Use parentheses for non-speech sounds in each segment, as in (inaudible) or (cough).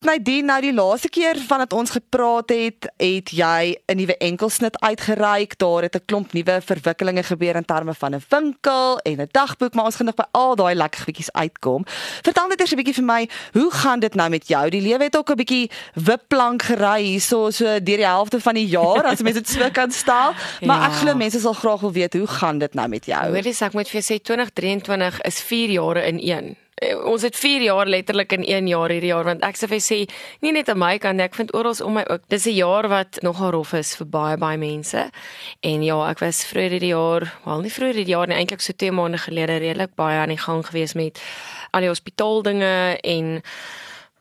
Nadine, nou die laaste keer vandat ons gepraat het, het jy 'n nuwe enkelsnit uitgereik. Daar het 'n klomp nuwe verwikkelinge gebeur in terme van 'n winkel en 'n dagboek, maar ons gaan nog by al daai lekker goedjies uitkom. Vertel net eers 'n bietjie vir my, hoe gaan dit nou met jou? Die lewe het ook 'n bietjie wipplank gery hierso so deur die helfte van die jaar as mense dit so (laughs) kan stel. Maar ja. ek glo mense sal graag wil weet hoe gaan dit nou met jou? Hoorie, ek moet vir jou sê 2023 is 4 jare in 1. Eh, ons het 4 jaar letterlik in 1 jaar hierdie jaar want ek sê vir sê nie net aan my kant ek vind oral om my ook dis 'n jaar wat nogal rof is vir baie baie mense. En ja ek was vroeër hierdie jaar wel nie vroeër hierdie jaar nie eintlik so 2 maande gelede redelik baie aan die gang gewees met al die hospitaal dinge en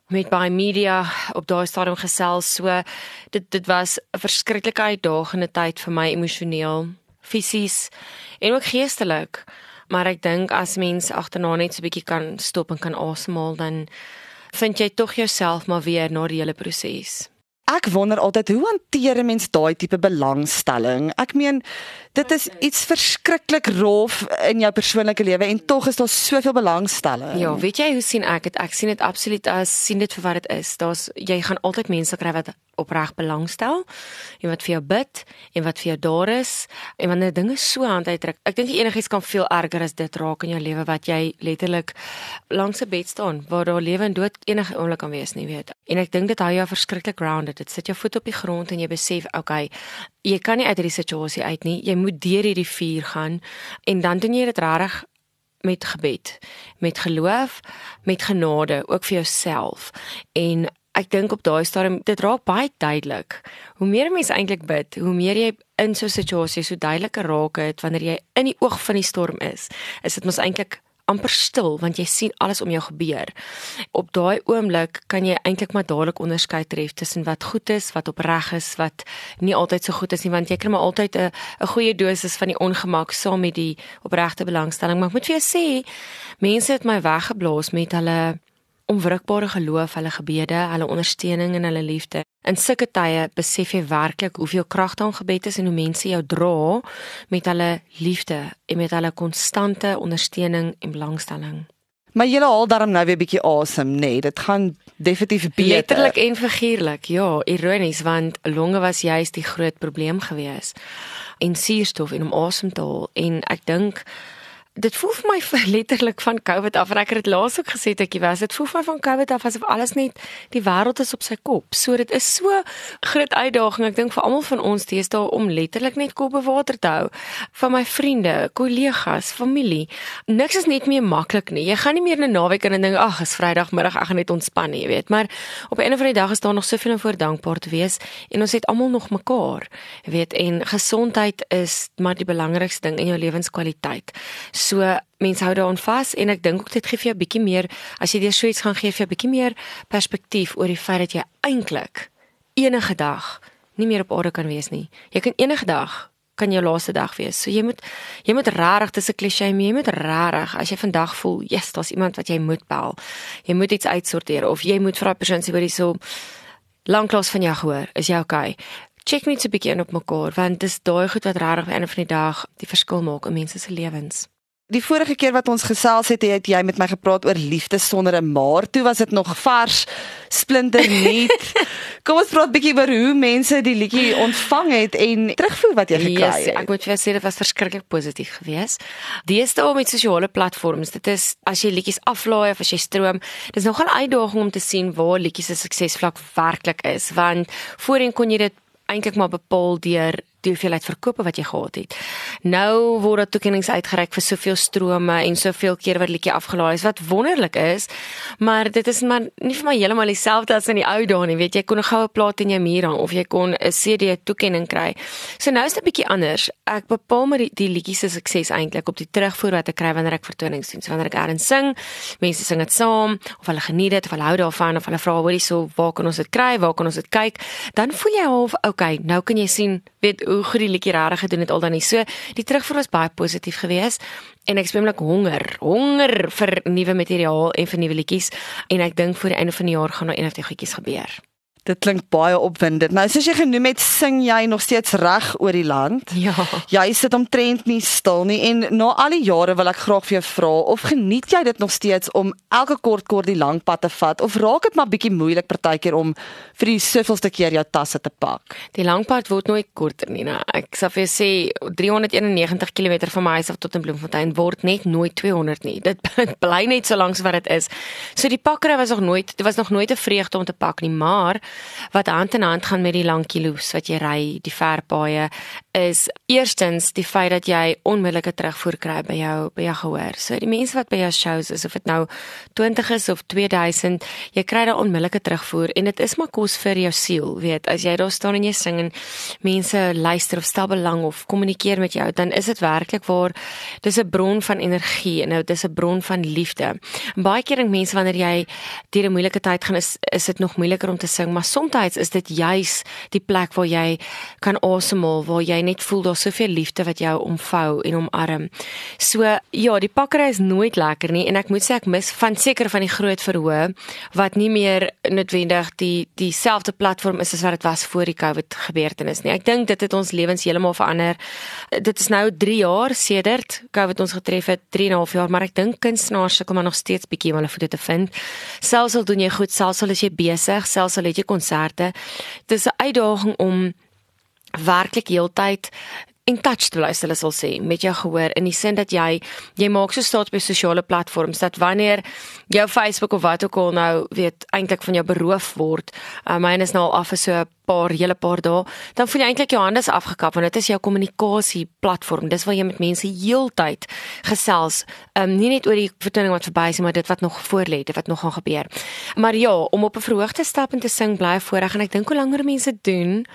met baie media op daai stadium gesels. So dit dit was 'n verskriklike uitdagende tyd vir my emosioneel fisies en ook geestelik maar ek dink as mens agterna net so 'n bietjie kan stop en kan asemhaal dan vind jy tog jouself maar weer na die hele proses. Ek wonder altyd hoe hanteer 'n mens daai tipe belangstelling? Ek meen dit is iets verskriklik rof in jou persoonlike lewe en tog is daar soveel belangstelling. Ja, weet jy hoe sien ek dit? Ek sien dit absoluut as sien dit vir wat dit is. Daar's jy gaan altyd mense kry wat opreg belangstel en wat vir jou bid en wat vir jou daar is en wanneer dinge so hand uitdruk. Ek dink enigiets kan veel erger as dit raak in jou lewe wat jy letterlik langs 'n bed staan waar daar lewe en dood enige oomblik kan wees, nie weet. En ek dink dit hou jou verskriklik grounded. Dit sit jou voet op die grond en jy besef, okay, jy kan nie uit hierdie situasie uit nie. Jy moet deur hierdie vuur gaan en dan doen jy dit regtig met gebed, met geloof, met genade ook vir jouself. En ek dink op daai stadium dit raak baie duidelik. Hoe meer mense eintlik bid, hoe meer jy in so 'n situasie so duideliker raak het wanneer jy in die oog van die storm is, is dit mos eintlik amper stil want jy sien alles om jou gebeur. Op daai oomblik kan jy eintlik maar dadelik onderskei tref tussen wat goed is, wat opreg is, wat nie altyd so goed is nie want jy kry maar altyd 'n 'n goeie dosis van die ongemak saam met die opregte belangstelling. Maar ek moet vir jou sê, mense het my weggeblaas met hulle onwrikbare geloof, hulle gebede, hulle ondersteuning en hulle liefde. In sulke tye besef jy werklik hoeveel krag daar in gebed is en hoe mense jou dra met hulle liefde en met hulle konstante ondersteuning en belangstelling. Maar jy haal daarom nou weer 'n bietjie asem, nê? Nee, dit gaan definitief beter. Letterlik en figuurlik. Ja, ironies want longe was juist die groot probleem gewees. En suurstof en om asem te haal en ek dink dit voel vir my (laughs) letterlik van COVID af en ek het dit laas ook gesê ek was dit voel vir my van COVID af asof alles net die wêreld is op sy kop. So dit is so groot uitdaging ek dink vir almal van ons teesdae om letterlik net kop be water te hou. Van my vriende, kollegas, familie. Niks is net meer maklik nie. Jy gaan nie meer 'n naweek in en dink ag, is Vrydagmiddag, ek gaan net ontspan nie, jy weet. Maar op 'n of ander dag is daar nog soveel om voor dankbaar te wees en ons het almal nog mekaar. Weet en gesondheid is maar die belangrikste ding in jou lewenskwaliteit. Mense hou daaraan vas en ek dink ook dit gee vir jou 'n bietjie meer as jy deur so iets gaan gee vir 'n bietjie meer perspektief oor die feit dat jy eintlik enige dag nie meer op aarde kan wees nie. Jy kan enige dag kan jou laaste dag wees. So jy moet jy moet regtig dis 'n klise, jy moet regtig as jy vandag voel, yes, daar's iemand wat jy moet bel. Jy moet iets uitsorteer of jy moet daai persoon sê hoor jy so lanklaas van jou gehoor. Is jy okay? check net so 'n bietjie in op mekaar want dis daai goed wat regtig aan die einde van die dag die verskil maak in mense se lewens. Die vorige keer wat ons gesels het, het jy met my gepraat oor liefde sonder 'n maar. Toe was dit nog vars, splinter (laughs) nuut. Kom ons praat bietjie oor hoe mense die liedjie ontvang het en terugvoer wat jy gekry het. Yes, ek moet vir sê dit was verskriklik positief geweest. Deesdae met sosiale platforms, dit is as jy liedjies aflaai of as jy stroom, dis nogal 'n uitdaging om te sien waar liedjies se suksesvlak werklik is, want voorheen kon jy dit eintlik maar bepaal deur die hoeveelheid verkope wat jy gehad het. Nou word daar toekennings uitgereik vir soveel strome en soveel keer wat liedjie afgelaai is wat wonderlik is, maar dit is maar nie vir my heeltemal dieselfde as in die ou dae nie. Weet jy, kon 'n goue plaat in jou muur hang of jy kon 'n CD toekenning kry. So nou is dit 'n bietjie anders. Ek bepaal maar die, die liedjies se sukses eintlik op die terugvoer wat ek kry wanneer ek vertonings doen. So wanneer ek eers sing, mense sing dit saam of hulle geniet dit of hulle hou daarvan of hulle vra hoorie so, waar kan ons dit kry? Waar kan ons dit kyk? Dan voel jy half, okay, nou kan jy sien weet hoe goed die liedjie regtig gedoen het al dan nie. So die terugvoer was baie positief geweest en ek spesifiek honger, honger vir nuwe materiaal en vir nuwe liedjies en ek dink voor die einde van die jaar gaan daar eendag die goedjies gebeur. Dit klink baie opwindend. Nou soos jy genoem het, sing jy nog steeds reg oor die land. Ja. Jy sit omtrent nie stil nie en na al die jare wil ek graag vir jou vra of geniet jy dit nog steeds om elke kort kort die lang pad te vat of raak dit maar bietjie moeilik partykeer om vir die soveelste keer jou tasse te pak? Die lang pad word nooit korter nie. Nou, ek sal vir jou sê 391 km van my huis af tot in Bloemfontein word net nooit 200 nie. (laughs) Dit bly net so lank as wat dit is. So die pakkery was nog nooit, dit was nog nooit 'n vreugde om te pak nie, maar wat hand in hand gaan met die lang kilos wat jy ry, die ver paaie, is eerstens die feit dat jy onmiddellike terugvoer kry by jou by jou gehoor. So die mense wat by jou shows is of dit nou 20 is of 2000, jy kry daai onmiddellike terugvoer en dit is maar kos vir jou siel, weet, as jy daar staan en jy sing en mense luister of stel belang of kommunikeer met jou, dan is dit werklik waar dis 'n bron van energie en nou dis 'n bron van liefde. En baie keer dink mense wanneer jy deur 'n moeilike tyd gaan is is dit nog moeiliker om te sing, maar soms is dit juis die plek waar jy kan asemhaal, waar jy net voel daar's soveel liefde wat jou omvou en omarm. So ja, die pakkery is nooit lekker nie en ek moet sê ek mis van seker van die groot verhoog wat nie meer noodwendig die dieselfde platform is as wat dit was voor die COVID gebeurtenis nie. Ek dink dit het ons lewens heeltemal verander. Dit is nou 3 jaar sedert COVID ons getref het, 3 en 'n half jaar, maar ek dink kunstenaars sukkel maar nog steeds bietjie om hulle voete te vind. Selfs al doen jy goed, selfs al is jy besig, selfs al het jy konserte, dis 'n uitdaging om werklik heeltyd in touch te bly, hulle sal sê, met jou gehoor in die sin dat jy jy maak so staat by sosiale platforms dat wanneer jou Facebook of wat ook al nou weet eintlik van jou beroof word, uh, myne is nou al af vir so 'n paar hele paar dae, dan voel jy eintlik jou hande is afgekap want dit is jou kommunikasie platform. Dis waar jy met mense heeltyd gesels, um, nie net oor die vertoning wat verby is maar dit wat nog voor lê, dit wat nog gaan gebeur. Maar ja, om op 'n verhoog te stap en te sing bly voorreg en ek dink hoe langer mense doen,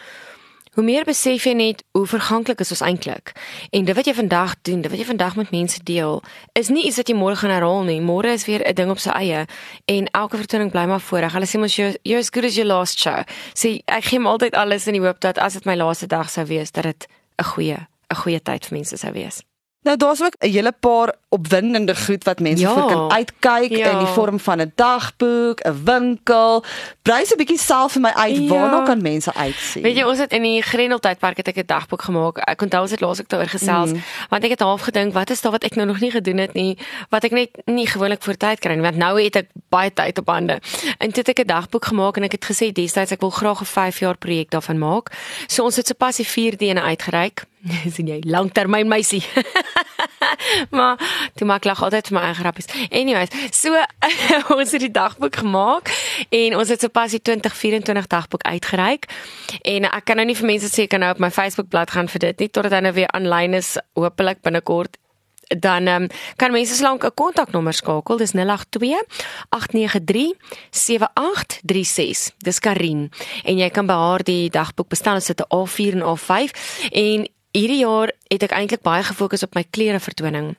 hoe meer besef jy net hoe verganklik is ons eintlik. En dit wat jy vandag doen, dit wat jy vandag met mense deel, is nie iets wat jy môre gaan herhaal nie. Môre is weer 'n ding op sy eie en elke vertoning bly maar voorreg. Hulle sê mos jy as good as your last show. Sê ek gee altyd alles in die hoop dat as dit my laaste dag sou wees, dat dit 'n goeie 'n goeie tyd vir mense sou wees. Nou daar's ook 'n hele paar opwindende goed wat mense Ja. vir kan uitkyk Ja. in die vorm van 'n dagboek, 'n winkel. Brei se 'n bietjie self vir my uit Ja. waarna kan mense uitsien. Weet jy, ons het in die Grendeltydpark het ek 'n dagboek gemaak. Ek onthou ons het laas ook daaroor gesels, mm. want ek het half gedink, wat is daar wat ek nou nog nie gedoen het nie, wat ek net nie gewoonlik voor tyd kry nie, want nou het ek baie tyd op hande. En toe het ek 'n dagboek gemaak en ek het gesê destyds ek wil graag 'n 5 jaar projek daarvan maak. So ons het sopas die 4de ene uitgereik. (laughs) sien jy, langtermyn meisie. (laughs) (laughs) maar toe maak lag altyd vir my eie grappies. Anyways, so (laughs) ons het die dagboek gemaak en ons het sopas die 2024 dagboek uitgereik. En ek kan nou nie vir mense sê ek kan nou op my Facebook bladsy gaan vir dit nie totdat hy nou weer aanlyn is hopelik binnekort dan um, kan mense slank 'n kontaknommer skakel dis 082 893 7836 dis Karin en jy kan by haar die dagboek bestel ons het 'n A4 en A5 en hierdie jaar het ek eintlik baie gefokus op my klere vertoning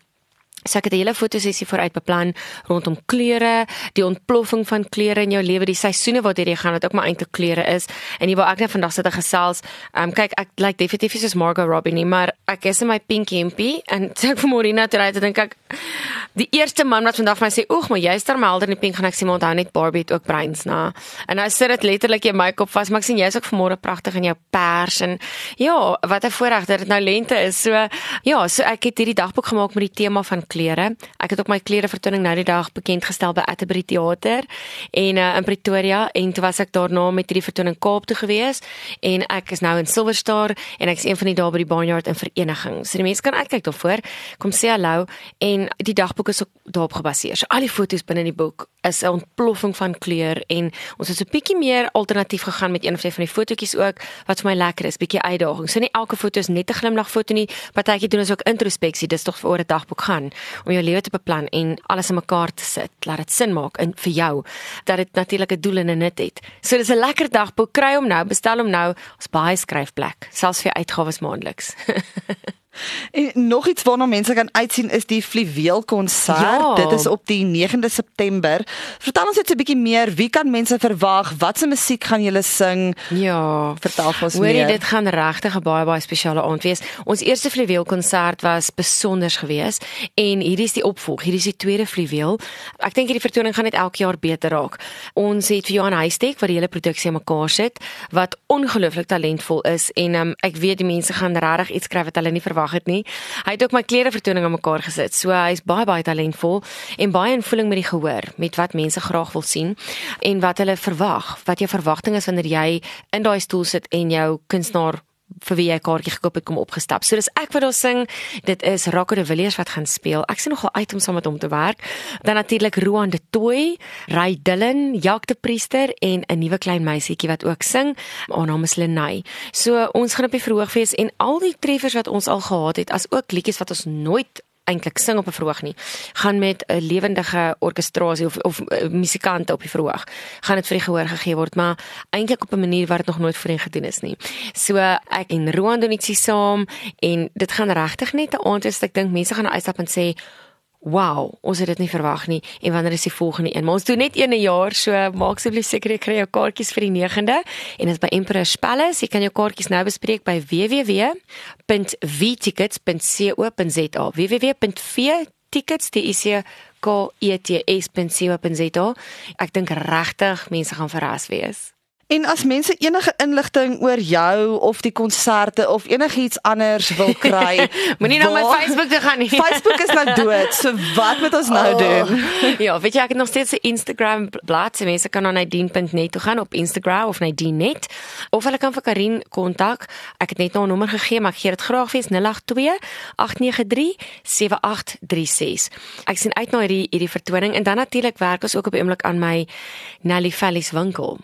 So ek het 'n hele fotosessie vooruit beplan rondom kleure, die ontploffing van kleure in jou lewe, die seisoene wat jy gaan wat ook maar eintlik kleure is. En hier waar ek net vandag sit en gesels, um, kyk ek lyk like definitief nie soos Margot Robbie nie, maar ek is in my pink hempie en (laughs) toe ek vir Morina toe ry, toe dink ek die eerste man wat vandag vir my sê, "Oeg, maar jy's daar helder in die pink," gaan ek sê, "Maar onthou net Barbie het ook bruins na." En nou sit dit letterlik jou make-up vas, maar ek sien jy's ook vanmôre pragtig in jou pers en ja, wat 'n voorreg dat dit nou lente is. So ja, so ek het hierdie dagboek gemaak met die tema van klere. Ek het ook my klere vertoning nou die dag bekend gestel by Atterbury Theater en uh, in Pretoria en toe was ek daarna met hierdie vertoning Kaap toe gewees en ek is nou in Silver Star en ek is een van die daar by die Barnyard in vereniging. So die mense kan uitkyk daarvoor. Kom sê hallo en die dagboek is ook daarop gebaseer. So al die foto's binne in die boek is 'n ontploffing van kleur en ons het so 'n bietjie meer alternatief gegaan met een of twee van die fotootjies ook wat vir my lekker is, bietjie uitdaging. So nie elke foto is net 'n glimlag foto nie. Partytjie doen ons ook introspeksie. Dis tog vir oor 'n dagboek gaan om jou lewe te beplan en alles in mekaar te sit. Laat dit sin maak in vir jou dat dit natuurlik 'n doel en 'n nut het. So dis 'n lekker dagboek. Kry hom nou, bestel hom nou. Ons baie skryfplek, selfs vir uitgawes maandeliks. (laughs) En nog iets waarna mense kan uitsien is die Fluweel konsert. Ja. Dit is op die 9de September. Vertel ons net 'n bietjie meer, wie kan mense verwag? Watse musiek gaan julle sing? Ja. Vertel ons Hoorie, meer. dit gaan regtig 'n baie baie spesiale aand wees. Ons eerste fluweel konsert was besonders geweest en hierdie is die opvolg. Hierdie is die tweede fluweel. Ek dink hierdie vertoning gaan net elke jaar beter raak. Ons het vir Johan Huystek wat die hele produksie aan mekaar sit wat ongelooflik talentvol is en um, ek weet die mense gaan regtig iets kry wat hulle nie verwag het nie. Hy het ook my klere vertoning aan mekaar gesit. So hy's baie baie talentvol en baie in voeling met die gehoor met wat mense graag wil sien en wat hulle verwag. Wat jou verwagting is wanneer jy in daai stoel sit en jou kunstenaar vir wie jy 'n kaartjie gekoop het kom opgestap. So dis ek wat daar sing. Dit is Rocco de Villiers wat gaan speel. Ek sien nogal uit om saam met hom te werk. Dan natuurlik Roan de Tooi, Ray Dillon, Jacques de Priester en 'n nuwe klein meisietjie wat ook sing. Haar naam is Lenay. So ons gaan op die verhoog wees en al die treffers wat ons al gehad het, as ook liedjies wat ons nooit eintlik sing op 'n verhoog nie, gaan met 'n lewendige orkestrasie of of uh, musikante op die verhoog. Gaan dit vir die gehoor gegee word, maar eintlik op 'n manier wat dit nog nooit voorheen gedoen is nie. So ek en Roan doen ietsie saam en dit gaan regtig net 'n aand wees. Ek dink mense gaan uitstap en sê Wow, ons het dit nie verwag nie. En wanneer is die volgende een? Maar ons doen net een 'n jaar, so maak asseblief seker jy kry jou kaartjies vir die 9de en dit is by Emperor's Palace. Jy kan jou kaartjies nou bespreek by www.vtickets.co.za. www.vtickets.co.za. Ek dink regtig mense gaan verras wees. En as mense enige inligting oor jou of die konserte of enigiets anders wil kry, (laughs) Moenie na my waar- Facebook toe gaan nie. (laughs) Facebook is nou dood. So wat moet ons nou Oh. doen? (laughs) Ja, weet jy ek het nog steeds 'n Instagram bladsy. Mense kan na nadine.net toe gaan op Instagram of nadine.net of hulle kan vir Karin kontak. Ek het net nou 'n nommer gegee, maar ek gee dit graag vir 082 893 7836. Ek sien uit na hierdie hierdie vertoning en dan natuurlik werk ons ook op die oomblik aan my Nelly Valleys winkel.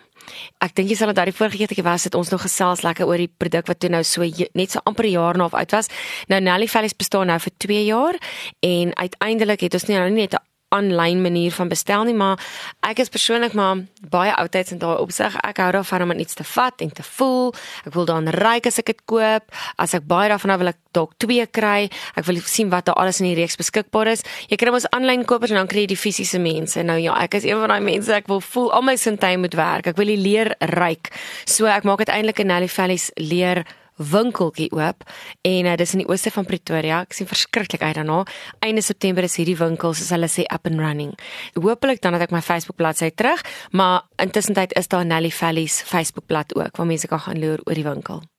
Ek dink jy sal daardie vorige keertjie was het ons nog gesels lekker oor die produk wat toe nou so net so amper 'n jaar na of uit was. Nou Nelly Valleys bestaan nou vir 2 jaar en uiteindelik het ons nie nou net 'n aanlyn manier van bestel nie, maar ek is persoonlik maar baie oudtyds in daai opsig. Ek hou daarvan om iets te vat en te voel. Ek wil daaraan ryk as ek dit koop. As ek baie daarvan wil ek dalk 2 kry. Ek wil sien wat daar alles in die reeks beskikbaar is. Jy kry mos aanlyn kopers en dan kry jy die fisiese mense. Nou ja, ek is een van daai mense. Ek wil voel al my sintuie moet werk. Ek wil die leer ryk. So ek maak uiteindelik 'n Nelly Valleys leer winkeltjie oop en uh, dis in die ooste van Pretoria. Ek sien verskriklik uit daarna. Einde September is hierdie winkel soos hulle sê up and running. Hoopelik dan het ek my Facebook bladsy terug, maar intussen is daar Nelly Valleys Facebook bladsy ook waar mense kan gaan loer oor die winkel.